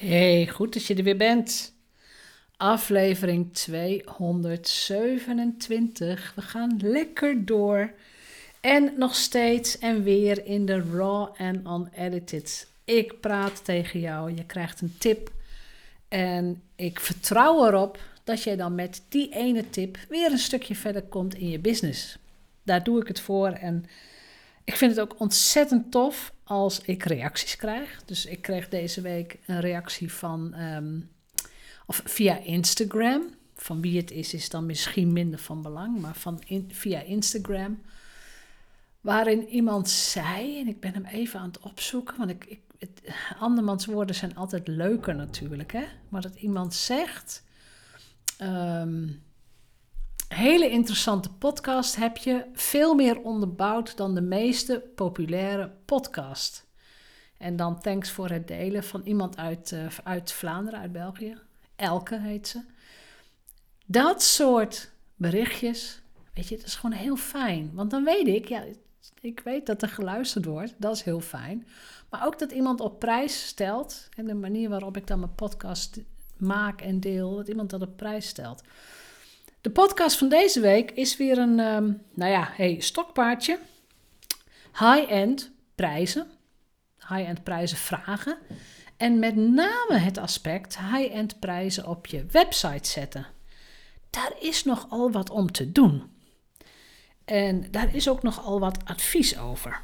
Hey, goed dat je er weer bent. Aflevering 227. We gaan lekker door. En nog steeds en weer in de raw en unedited. Ik praat tegen jou, je krijgt een tip. En ik vertrouw erop dat jij dan met die ene tip weer een stukje verder komt in je business. Daar doe ik het voor en ik vind het ook ontzettend tof als ik reacties krijg. Dus ik kreeg deze week een reactie van, ehm, of via Instagram. Van wie het is, is dan misschien minder van belang, maar van via Instagram. Waarin iemand zei, en ik ben hem even aan het opzoeken, want ik, ik, andermans woorden zijn altijd leuker natuurlijk, hè? Maar dat iemand zegt. Ehm, hele interessante podcast heb je, veel meer onderbouwd dan de meeste populaire podcast. En dan thanks voor het delen van iemand uit, uh, uit Vlaanderen, uit België. Elke heet ze. Dat soort berichtjes, weet je, dat is gewoon heel fijn. Want dan weet ik, ja, ik weet dat er geluisterd wordt, dat is heel fijn. Maar ook dat iemand op prijs stelt, en de manier waarop ik dan mijn podcast maak en deel, dat iemand dat op prijs stelt. De podcast van deze week is weer een, um, nou ja, hey, stokpaardje. High-end prijzen. High-end prijzen vragen. En met name het aspect high-end prijzen op je website zetten. Daar is nogal wat om te doen. En daar is ook nogal wat advies over.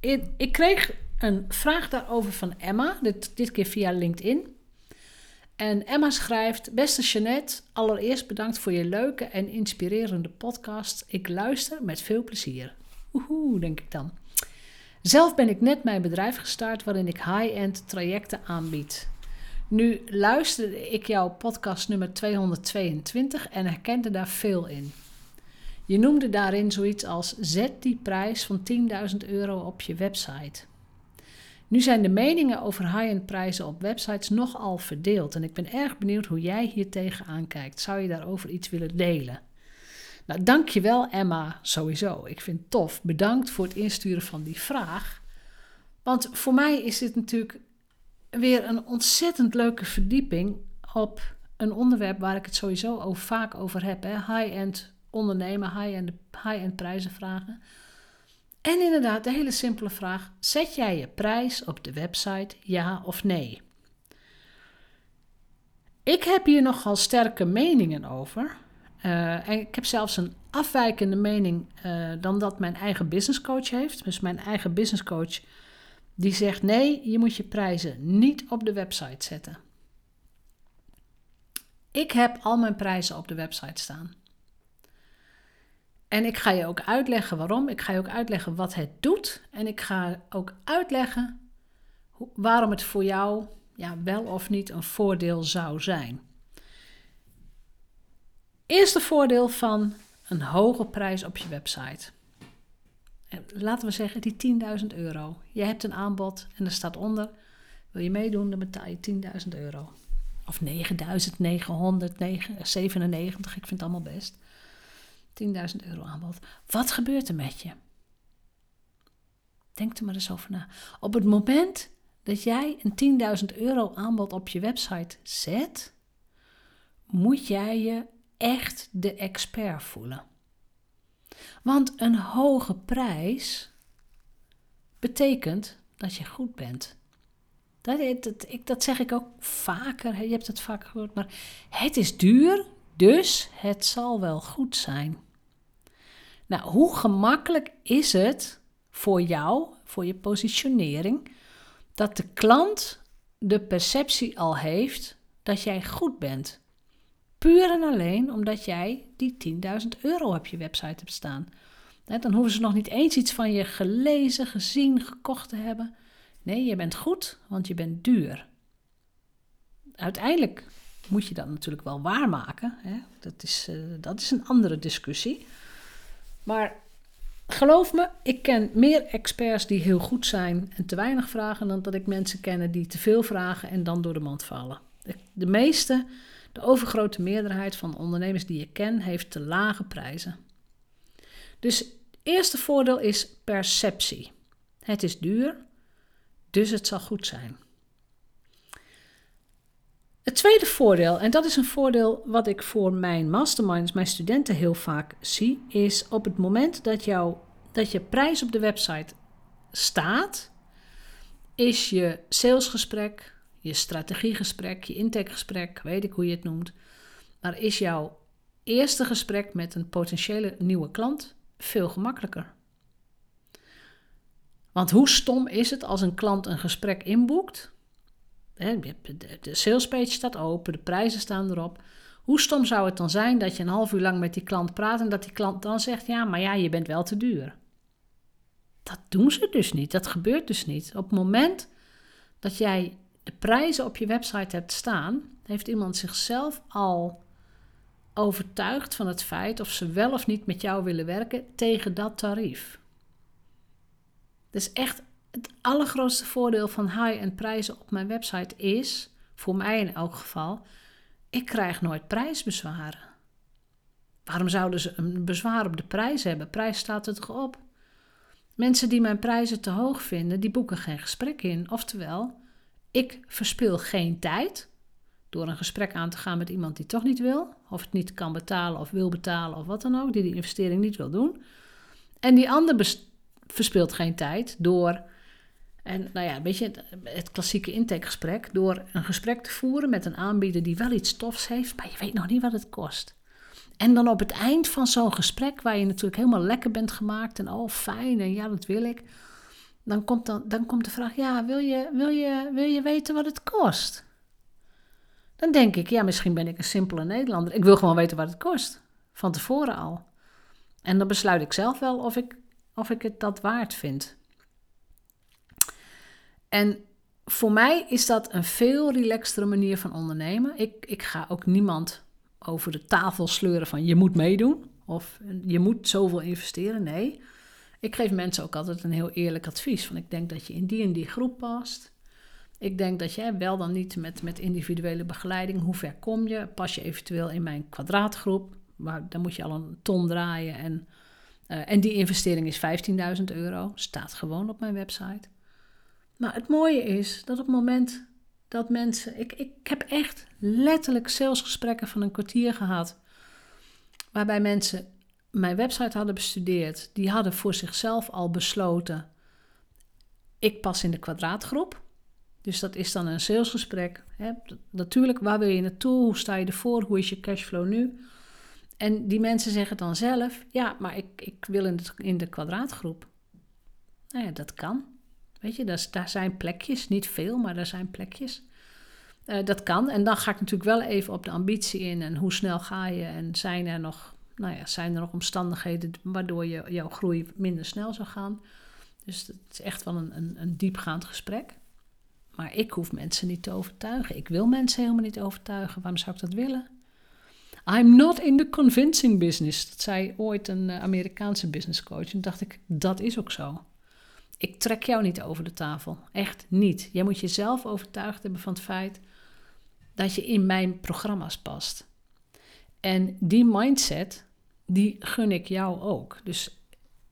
Ik, kreeg een vraag daarover van Emma, dit keer via LinkedIn. En Emma schrijft: Beste Jeannette, allereerst bedankt voor je leuke en inspirerende podcast. Ik luister met veel plezier. Oehoe, denk ik dan. Zelf ben ik net mijn bedrijf gestart waarin ik high-end trajecten aanbied. Nu luisterde ik jouw podcast nummer 222 en herkende daar veel in. Je noemde daarin zoiets als zet die prijs van 10.000 euro op je website. Nu zijn de meningen over high-end prijzen op websites nogal verdeeld en ik ben erg benieuwd hoe jij hier tegenaan kijkt. Zou je daarover iets willen delen? Nou, dankjewel Emma, sowieso. Ik vind het tof. Bedankt voor het insturen van die vraag. Want voor mij is dit natuurlijk weer een ontzettend leuke verdieping op een onderwerp waar ik het sowieso vaak over heb. High-end ondernemen, high-end high prijzen vragen. En inderdaad, de hele simpele vraag: zet jij je prijs op de website ja of nee? Ik heb hier nogal sterke meningen over. Uh, en ik heb zelfs een afwijkende mening uh, dan dat mijn eigen businesscoach heeft. Dus mijn eigen businesscoach die zegt nee, je moet je prijzen niet op de website zetten. Ik heb al mijn prijzen op de website staan. En ik ga je ook uitleggen waarom. Ik ga je ook uitleggen wat het doet. En ik ga ook uitleggen waarom het voor jou ja, wel of niet een voordeel zou zijn. Eerste voordeel van een hoge prijs op je website. Laten we zeggen die 10.000 euro. Je hebt een aanbod en er staat onder: wil je meedoen, dan betaal je 10.000 euro. Of 9.997, ik vind het allemaal best. 10.000 euro aanbod. Wat gebeurt er met je? Denk er maar eens over na. Op het moment dat jij een 10.000 euro aanbod op je website zet, moet jij je echt de expert voelen. Want een hoge prijs betekent dat je goed bent. Dat, dat, dat zeg ik ook vaker, je hebt het vaker gehoord, maar het is duur, dus het zal wel goed zijn. Nou, hoe gemakkelijk is het voor jou, voor je positionering, dat de klant de perceptie al heeft dat jij goed bent? Puur en alleen omdat jij die 10.000 euro op je website hebt staan. Dan hoeven ze nog niet eens iets van je gelezen, gezien, gekocht te hebben. Nee, je bent goed, want je bent duur. Uiteindelijk moet je dat natuurlijk wel waarmaken. Dat, is, uh, dat is een andere discussie. Maar geloof me, ik ken meer experts die heel goed zijn en te weinig vragen dan dat ik mensen ken die te veel vragen en dan door de mand vallen. De meeste, de overgrote meerderheid van ondernemers die ik ken, heeft te lage prijzen. Dus het eerste voordeel is perceptie. Het is duur, dus het zal goed zijn. Het tweede voordeel, en dat is een voordeel wat ik voor mijn masterminds, mijn studenten heel vaak zie, is op het moment dat, jou, dat je prijs op de website staat, is je salesgesprek, je strategiegesprek, je intakegesprek, weet ik hoe je het noemt, maar is jouw eerste gesprek met een potentiële nieuwe klant veel gemakkelijker. Want hoe stom is het als een klant een gesprek inboekt? De salespage staat open, de prijzen staan erop. Hoe stom zou het dan zijn dat je een half uur lang met die klant praat en dat die klant dan zegt: Ja, maar ja, je bent wel te duur? Dat doen ze dus niet. Dat gebeurt dus niet. Op het moment dat jij de prijzen op je website hebt staan, heeft iemand zichzelf al overtuigd van het feit of ze wel of niet met jou willen werken tegen dat tarief. Dus echt het allergrootste voordeel van high-end prijzen op mijn website is, voor mij in elk geval, ik krijg nooit prijsbezwaren. Waarom zouden ze een bezwaar op de prijs hebben? Prijs staat er toch op? Mensen die mijn prijzen te hoog vinden, die boeken geen gesprek in. Oftewel, ik verspil geen tijd door een gesprek aan te gaan met iemand die toch niet wil, of het niet kan betalen of wil betalen of wat dan ook, die die investering niet wil doen. En die ander verspilt geen tijd door, en nou ja, weet je, het klassieke intakegesprek, door een gesprek te voeren met een aanbieder die wel iets tofs heeft, maar je weet nog niet wat het kost. En dan op het eind van zo'n gesprek, waar je natuurlijk helemaal lekker bent gemaakt en oh fijn en ja, dat wil ik. Dan komt, dan, dan komt de vraag, ja, wil je, wil, je, wil je weten wat het kost? Dan denk ik, ja, misschien ben ik een simpele Nederlander. Ik wil gewoon weten wat het kost. Van tevoren al. En dan besluit ik zelf wel of ik, of ik het dat waard vind. En voor mij is dat een veel relaxtere manier van ondernemen. Ik, ik ga ook niemand over de tafel sleuren van je moet meedoen of je moet zoveel investeren. Nee, ik geef mensen ook altijd een heel eerlijk advies. Van ik denk dat je in die en die groep past. Ik denk dat jij wel dan niet met, met individuele begeleiding, hoe ver kom je? Pas je eventueel in mijn kwadraatgroep, maar dan moet je al een ton draaien. En, uh, en die investering is 15.000 euro, staat gewoon op mijn website. Maar het mooie is dat op het moment dat mensen. Ik, ik heb echt letterlijk salesgesprekken van een kwartier gehad. Waarbij mensen mijn website hadden bestudeerd. Die hadden voor zichzelf al besloten. Ik pas in de kwadraatgroep. Dus dat is dan een salesgesprek. Hè. Natuurlijk, waar wil je naartoe? Hoe sta je ervoor? Hoe is je cashflow nu? En die mensen zeggen dan zelf: Ja, maar ik, ik wil in de, in de kwadraatgroep. Nou ja, dat kan. Weet je, daar, daar zijn plekjes, niet veel, maar daar zijn plekjes. Uh, dat kan. En dan ga ik natuurlijk wel even op de ambitie in en hoe snel ga je en zijn er nog, nou ja, zijn er nog omstandigheden waardoor je, jouw groei minder snel zou gaan. Dus het is echt wel een, een, een diepgaand gesprek. Maar ik hoef mensen niet te overtuigen. Ik wil mensen helemaal niet overtuigen. Waarom zou ik dat willen? I'm not in the convincing business. Dat zei ooit een eh, Amerikaanse business coach. En dacht ik, dat is ook zo. Ik trek jou niet over de tafel. Echt niet. Jij moet jezelf overtuigd hebben van het feit dat je in mijn programma's past. En die mindset, die gun ik jou ook. Dus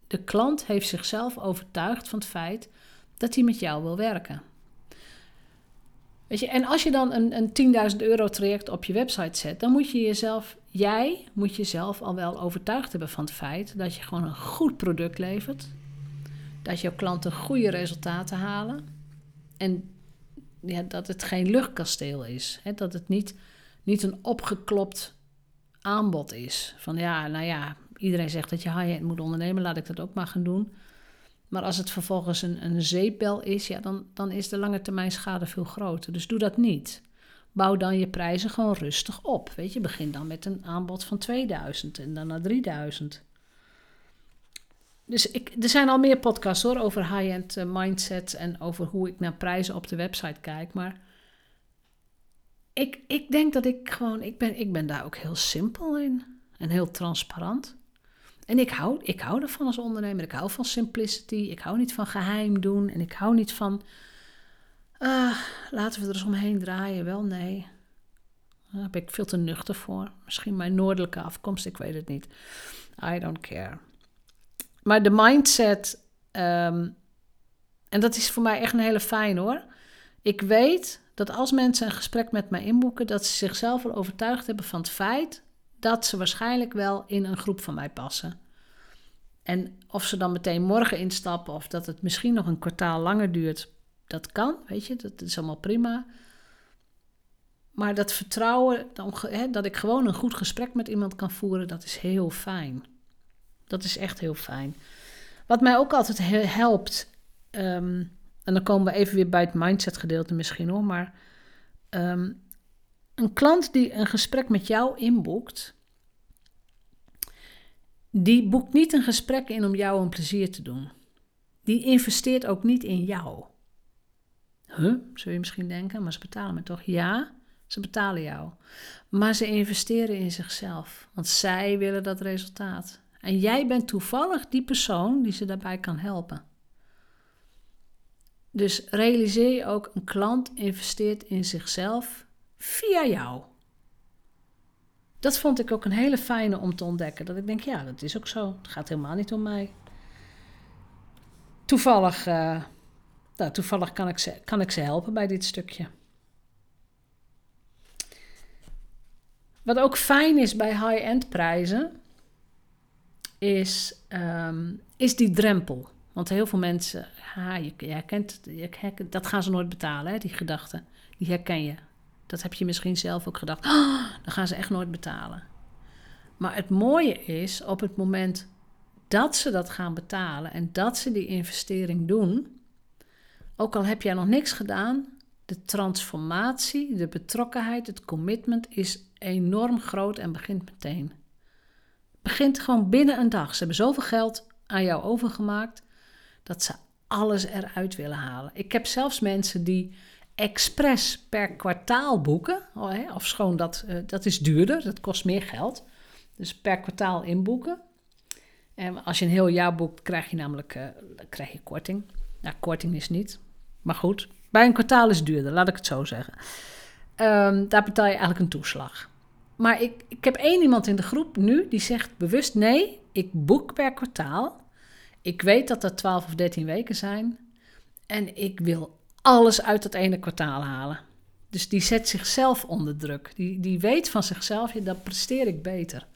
de klant heeft zichzelf overtuigd van het feit dat hij met jou wil werken. Weet je, en als je dan een, een 10.000 euro traject op je website zet, dan moet je jezelf, jij moet jezelf al wel overtuigd hebben van het feit dat je gewoon een goed product levert dat jouw klanten goede resultaten halen. En ja, dat het geen luchtkasteel is. Hè? Dat het niet, niet een opgeklopt aanbod is. Van ja, nou ja, iedereen zegt dat je high-end moet ondernemen, laat ik dat ook maar gaan doen. Maar als het vervolgens een, een zeepbel is, ja, dan, dan is de lange termijn schade veel groter. Dus doe dat niet. Bouw dan je prijzen gewoon rustig op. Weet je, begin dan met een aanbod van 2000 en dan naar 3000 dus ik, er zijn al meer podcasts hoor over high-end uh, mindset en over hoe ik naar prijzen op de website kijk. Maar ik, ik denk dat ik gewoon, ik ben, ik ben daar ook heel simpel in en heel transparant. En ik hou, ik hou ervan als ondernemer. Ik hou van simplicity. Ik hou niet van geheim doen. En ik hou niet van. Uh, laten we er eens omheen draaien. Wel, nee. Daar heb ik veel te nuchter voor. Misschien mijn noordelijke afkomst, ik weet het niet. I don't care. Maar de mindset, ehm, en dat is voor mij echt een hele fijn hoor. Ik weet dat als mensen een gesprek met mij inboeken, dat ze zichzelf al overtuigd hebben van het feit dat ze waarschijnlijk wel in een groep van mij passen. En of ze dan meteen morgen instappen of dat het misschien nog een kwartaal langer duurt, dat kan, weet je, dat is allemaal prima. Maar dat vertrouwen, dat ik gewoon een goed gesprek met iemand kan voeren, dat is heel fijn. Dat is echt heel fijn. Wat mij ook altijd helpt, ehm, en dan komen we even weer bij het mindset gedeelte misschien hoor, maar ehm, een klant die een gesprek met jou inboekt, die boekt niet een gesprek in om jou een plezier te doen. Die investeert ook niet in jou. Huh, zul je misschien denken, maar ze betalen me toch? Ja, ze betalen jou. Maar ze investeren in zichzelf, want zij willen dat resultaat. En jij bent toevallig die persoon die ze daarbij kan helpen. Dus realiseer je ook, een klant investeert in zichzelf via jou. Dat vond ik ook een hele fijne om te ontdekken. Dat ik denk, ja, dat is ook zo. Het gaat helemaal niet om mij. Toevallig, uh, nou, toevallig kan, ik ze, kan ik ze helpen bij dit stukje. Wat ook fijn is bij high-end prijzen, is, um, is die drempel. Want heel veel mensen, ha, je, je herkent, je, dat gaan ze nooit betalen, hè, die gedachten. Die herken je. Dat heb je misschien zelf ook gedacht. Oh, dan gaan ze echt nooit betalen. Maar het mooie is, op het moment dat ze dat gaan betalen en dat ze die investering doen, ook al heb jij nog niks gedaan, de transformatie, de betrokkenheid, het commitment is enorm groot en begint meteen. Begint gewoon binnen een dag. Ze hebben zoveel geld aan jou overgemaakt dat ze alles eruit willen halen. Ik heb zelfs mensen die expres per kwartaal boeken. Oh, of schoon dat, uh, dat is duurder, dat kost meer geld. Dus per kwartaal inboeken. En als je een heel jaar boekt, krijg je namelijk uh, krijg je korting. Nou, korting is niet. Maar goed, bij een kwartaal is het duurder, laat ik het zo zeggen. Um, daar betaal je eigenlijk een toeslag. Maar ik, ik heb één iemand in de groep nu die zegt bewust: nee, ik boek per kwartaal. Ik weet dat dat 12 of 13 weken zijn. En ik wil alles uit dat ene kwartaal halen. Dus die zet zichzelf onder druk. Die, die weet van zichzelf, ja, dan presteer ik beter.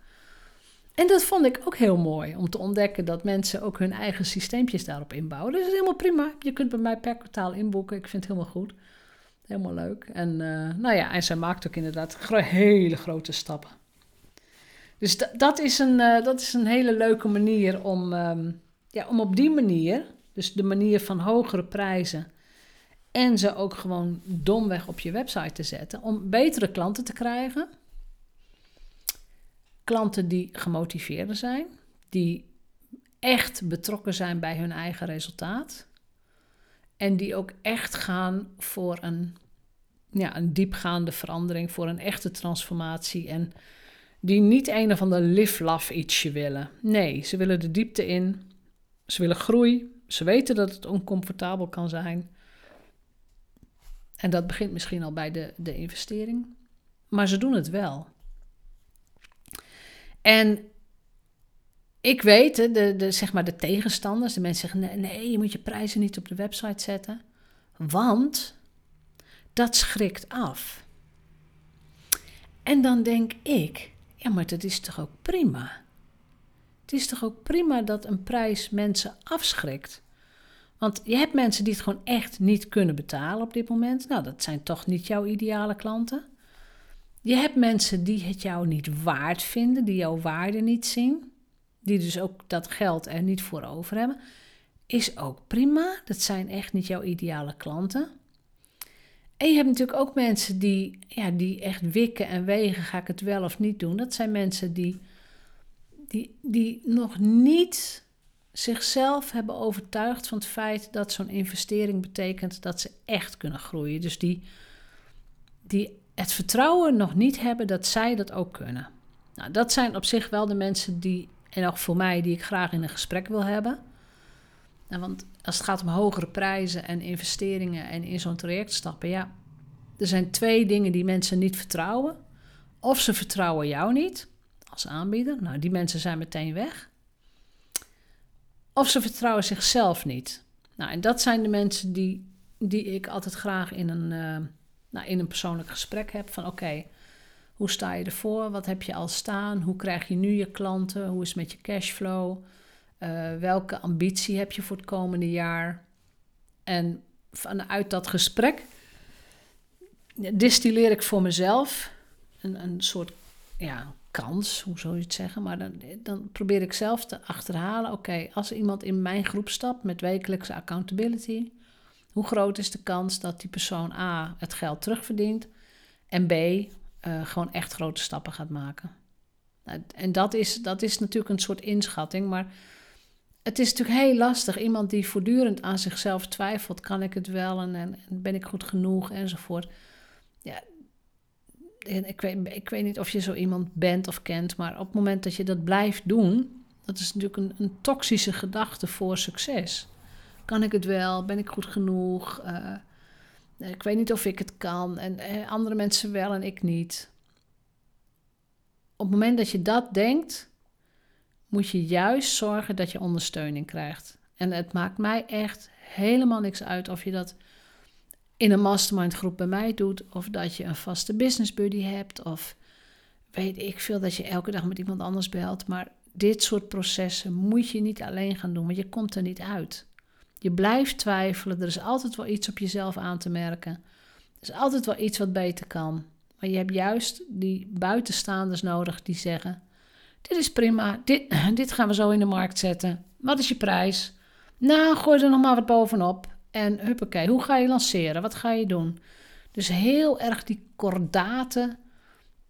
En dat vond ik ook heel mooi om te ontdekken dat mensen ook hun eigen systeempjes daarop inbouwen. Dus dat is helemaal prima. Je kunt bij mij per kwartaal inboeken. Ik vind het helemaal goed. Helemaal leuk. En, uh, nou ja, en zij maakt ook inderdaad hele grote stappen. Dus dat, is een, uh, dat is een hele leuke manier om, um, ja, om op die manier, dus de manier van hogere prijzen, en ze ook gewoon domweg op je website te zetten, om betere klanten te krijgen. Klanten die gemotiveerder zijn, die echt betrokken zijn bij hun eigen resultaat. En die ook echt gaan voor een, ja, een diepgaande verandering, voor een echte transformatie. En die niet een of ander live-laf ietsje willen. Nee, ze willen de diepte in. Ze willen groei. Ze weten dat het oncomfortabel kan zijn. En dat begint misschien al bij de, de investering. Maar ze doen het wel. En ik weet, de, de, zeg maar de tegenstanders, de mensen zeggen: nee, nee, je moet je prijzen niet op de website zetten, want dat schrikt af. En dan denk ik: ja, maar dat is toch ook prima? Het is toch ook prima dat een prijs mensen afschrikt? Want je hebt mensen die het gewoon echt niet kunnen betalen op dit moment. Nou, dat zijn toch niet jouw ideale klanten. Je hebt mensen die het jou niet waard vinden, die jouw waarde niet zien die dus ook dat geld er niet voor over hebben, is ook prima. Dat zijn echt niet jouw ideale klanten. En je hebt natuurlijk ook mensen die, ja, die echt wikken en wegen, ga ik het wel of niet doen. Dat zijn mensen die, die, die nog niet zichzelf hebben overtuigd van het feit dat zo'n investering betekent dat ze echt kunnen groeien. Dus die, die het vertrouwen nog niet hebben dat zij dat ook kunnen. Nou, dat zijn op zich wel de mensen die en ook voor mij die ik graag in een gesprek wil hebben. Want als het gaat om hogere prijzen en investeringen en in zo'n traject stappen, ja, er zijn twee dingen die mensen niet vertrouwen. Of ze vertrouwen jou niet als aanbieder, nou die mensen zijn meteen weg. Of ze vertrouwen zichzelf niet. Nou, en dat zijn de mensen die die ik altijd graag in een, uh, nou, in een persoonlijk gesprek heb. Van oké, hoe sta je ervoor? Wat heb je al staan? Hoe krijg je nu je klanten? Hoe is het met je cashflow? Uh, welke ambitie heb je voor het komende jaar? En vanuit dat gesprek distilleer ik voor mezelf een, een soort ja, kans, hoe zou je het zeggen? Maar dan, dan probeer ik zelf te achterhalen: oké, als iemand in mijn groep stapt met wekelijkse accountability, hoe groot is de kans dat die persoon A het geld terugverdient en B uh, gewoon echt grote stappen gaat maken? Nou, en dat is, dat is natuurlijk een soort inschatting, maar het is natuurlijk heel lastig. Iemand die voortdurend aan zichzelf twijfelt: kan ik het wel en, en ben ik goed genoeg enzovoort. Ja, ik weet, ik weet niet of je zo iemand bent of kent, maar op het moment dat je dat blijft doen, dat is natuurlijk een, een toxische gedachte voor succes. Kan ik het wel? Ben ik goed genoeg? Uh, ik weet niet of ik het kan. En eh, andere mensen wel en ik niet. Op het moment dat je dat denkt, moet je juist zorgen dat je ondersteuning krijgt. En het maakt mij echt helemaal niks uit of je dat in een mastermind groep bij mij doet, of dat je een vaste business buddy hebt, of weet ik veel dat je elke dag met iemand anders belt. Maar dit soort processen moet je niet alleen gaan doen, want je komt er niet uit. Je blijft twijfelen, er is altijd wel iets op jezelf aan te merken. Er is altijd wel iets wat beter kan. Maar je hebt juist die buitenstaanders nodig die zeggen: Dit is prima, dit, dit gaan we zo in de markt zetten. Wat is je prijs? Nou, gooi er nog maar wat bovenop. En huppakee, hoe ga je lanceren? Wat ga je doen? Dus heel erg die kordate,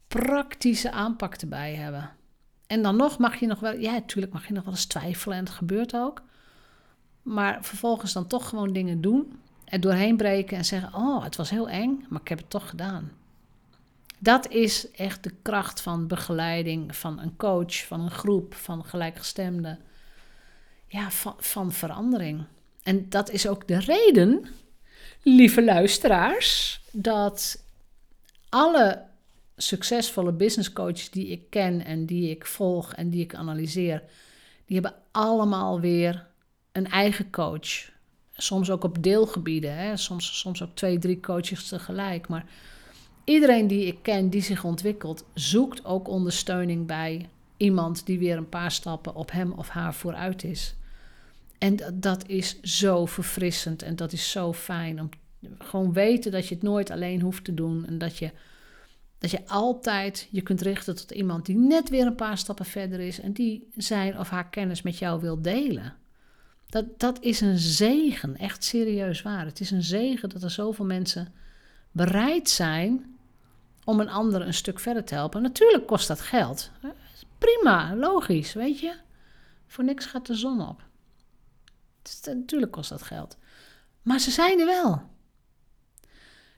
praktische aanpak erbij hebben. En dan nog mag je nog wel, ja, natuurlijk mag je nog wel eens twijfelen en het gebeurt ook. Maar vervolgens dan toch gewoon dingen doen. Er doorheen breken en zeggen: Oh, het was heel eng, maar ik heb het toch gedaan. Dat is echt de kracht van begeleiding, van een coach, van een groep, van gelijkgestemden. Ja, van, van verandering. En dat is ook de reden, lieve luisteraars, dat alle succesvolle business coaches die ik ken en die ik volg en die ik analyseer, die hebben allemaal weer een eigen coach. Soms ook op deelgebieden, hè? Soms, soms ook twee, drie coaches tegelijk. Maar iedereen die ik ken die zich ontwikkelt, zoekt ook ondersteuning bij iemand die weer een paar stappen op hem of haar vooruit is. En dat is zo verfrissend en dat is zo fijn om gewoon weten dat je het nooit alleen hoeft te doen en dat je, dat je altijd je kunt richten tot iemand die net weer een paar stappen verder is en die zijn of haar kennis met jou wil delen. Dat, dat is een zegen, echt serieus waar. Het is een zegen dat er zoveel mensen bereid zijn om een ander een stuk verder te helpen. Natuurlijk kost dat geld. Prima, logisch, weet je. Voor niks gaat de zon op. Dus, natuurlijk kost dat geld. Maar ze zijn er wel.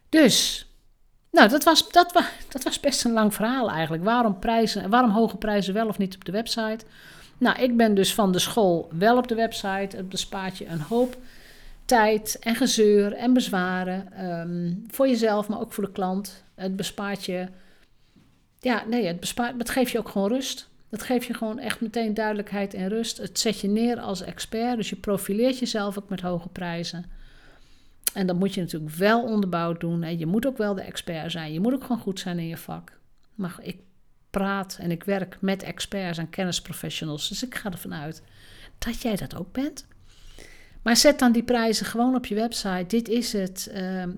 Dus, nou, dat was, dat, was, dat was best een lang verhaal eigenlijk. Waarom, prijzen, waarom hoge prijzen wel of niet op de website? Nou, ik ben dus van de school wel op de website. Het bespaart je een hoop tijd en gezeur en bezwaren. Ehm, voor jezelf, maar ook voor de klant. Het bespaart je. Ja, nee, het, bespaart, het geeft je ook gewoon rust. Dat geeft je gewoon echt meteen duidelijkheid en rust. Het zet je neer als expert, dus je profileert jezelf ook met hoge prijzen. En dat moet je natuurlijk wel onderbouwd doen. En je moet ook wel de expert zijn. Je moet ook gewoon goed zijn in je vak. Maar ik praat en ik werk met experts en kennisprofessionals. Dus ik ga ervan uit dat jij dat ook bent. Maar zet dan die prijzen gewoon op je website. Dit is het. Ehm,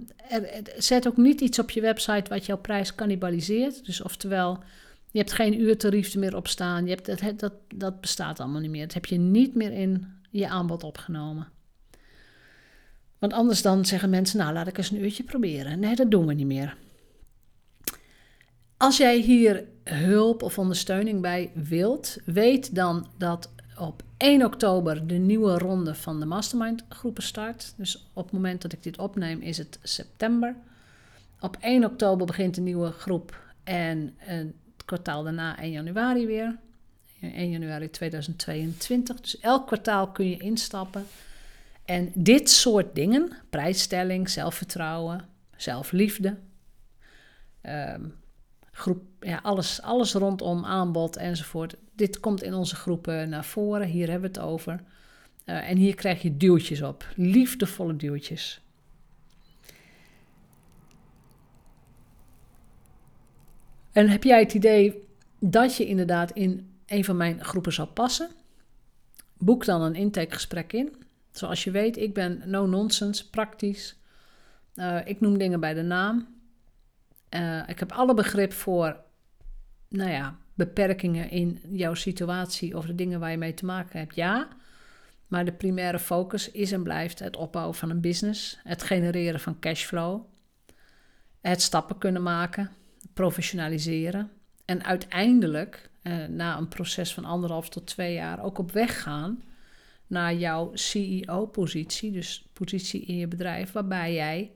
zet ook niet iets op je website wat jouw prijs cannibaliseert. Dus oftewel, je hebt geen uurtarief meer op staan. Je hebt, dat, dat, dat bestaat allemaal niet meer. Dat heb je niet meer in je aanbod opgenomen. Want anders dan zeggen mensen, nou laat ik eens een uurtje proberen. Nee, dat doen we niet meer. Als jij hier hulp of ondersteuning bij wilt, weet dan dat op 1 oktober de nieuwe ronde van de mastermind groepen start. Dus op het moment dat ik dit opneem is het september. Op 1 oktober begint de nieuwe groep en kwartaal daarna 1 januari weer. 1 januari 2022. Dus elk kwartaal kun je instappen. En dit soort dingen, prijsstelling, zelfvertrouwen, zelfliefde, um, groep, alles, alles rondom aanbod enzovoort. Dit komt in onze groepen naar voren, hier hebben we het over. Eh, en hier krijg je duwtjes op, liefdevolle duwtjes. En heb jij het idee dat je inderdaad in een van mijn groepen zou passen? Boek dan een intakegesprek in. Zoals je weet, ik ben no nonsense, praktisch. Eh, ik noem dingen bij de naam. Uh, ik heb alle begrip voor, nou ja, beperkingen in jouw situatie of de dingen waar je mee te maken hebt. Ja, maar de primaire focus is en blijft het opbouwen van een business, het genereren van cashflow, het stappen kunnen maken, professionaliseren en uiteindelijk, eh, na een proces van anderhalf tot twee jaar, ook op weg gaan naar jouw CEO-positie, dus positie in je bedrijf, waarbij jij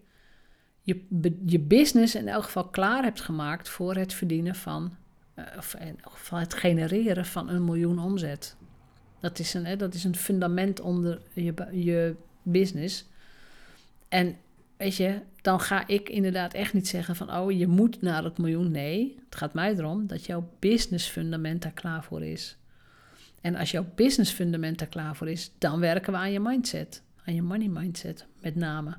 je, je business in elk geval klaar hebt gemaakt voor het verdienen van, uh, of, of het genereren van een miljoen omzet. Dat is een, dat is een fundament onder je, je business. En weet je, dan ga ik inderdaad echt niet zeggen van, oh, je moet naar het miljoen. Nee, het gaat mij erom dat jouw business fundament daar klaar voor is. En als jouw business fundament daar klaar voor is, dan werken we aan je mindset. Aan je money mindset met name.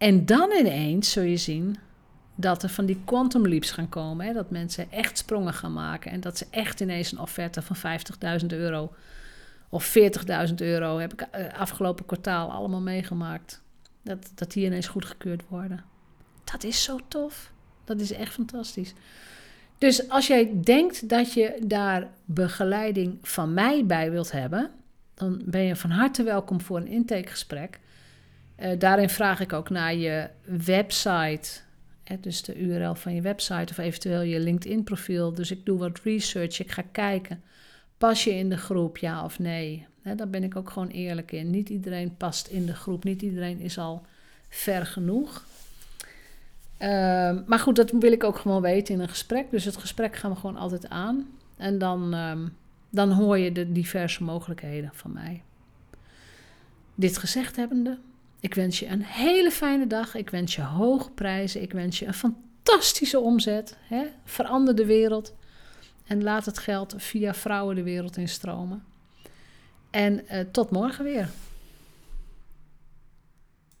En dan ineens zul je zien dat er van die quantum leaps gaan komen. Hè? Dat mensen echt sprongen gaan maken. En dat ze echt ineens een offerte van 50.000 euro of 40.000 euro heb ik eh, afgelopen kwartaal allemaal meegemaakt. Dat, dat die ineens goedgekeurd worden. Dat is zo tof. Dat is echt fantastisch. Dus als jij denkt dat je daar begeleiding van mij bij wilt hebben, dan ben je van harte welkom voor een intakegesprek. Uh, daarin vraag ik ook naar je website, hè, dus de URL van je website of eventueel je LinkedIn-profiel. Dus ik doe wat research, ik ga kijken. Pas je in de groep, ja of nee? Hè, daar ben ik ook gewoon eerlijk in. Niet iedereen past in de groep, niet iedereen is al ver genoeg. Ehm, maar goed, dat wil ik ook gewoon weten in een gesprek. Dus het gesprek gaan we gewoon altijd aan. En dan, ehm, dan hoor je de diverse mogelijkheden van mij. Dit gezegd hebbende, ik wens je een hele fijne dag. Ik wens je hoge prijzen. Ik wens je een fantastische omzet. Hè? Verander de wereld. En laat het geld via vrouwen de wereld instromen. En uh, tot morgen weer.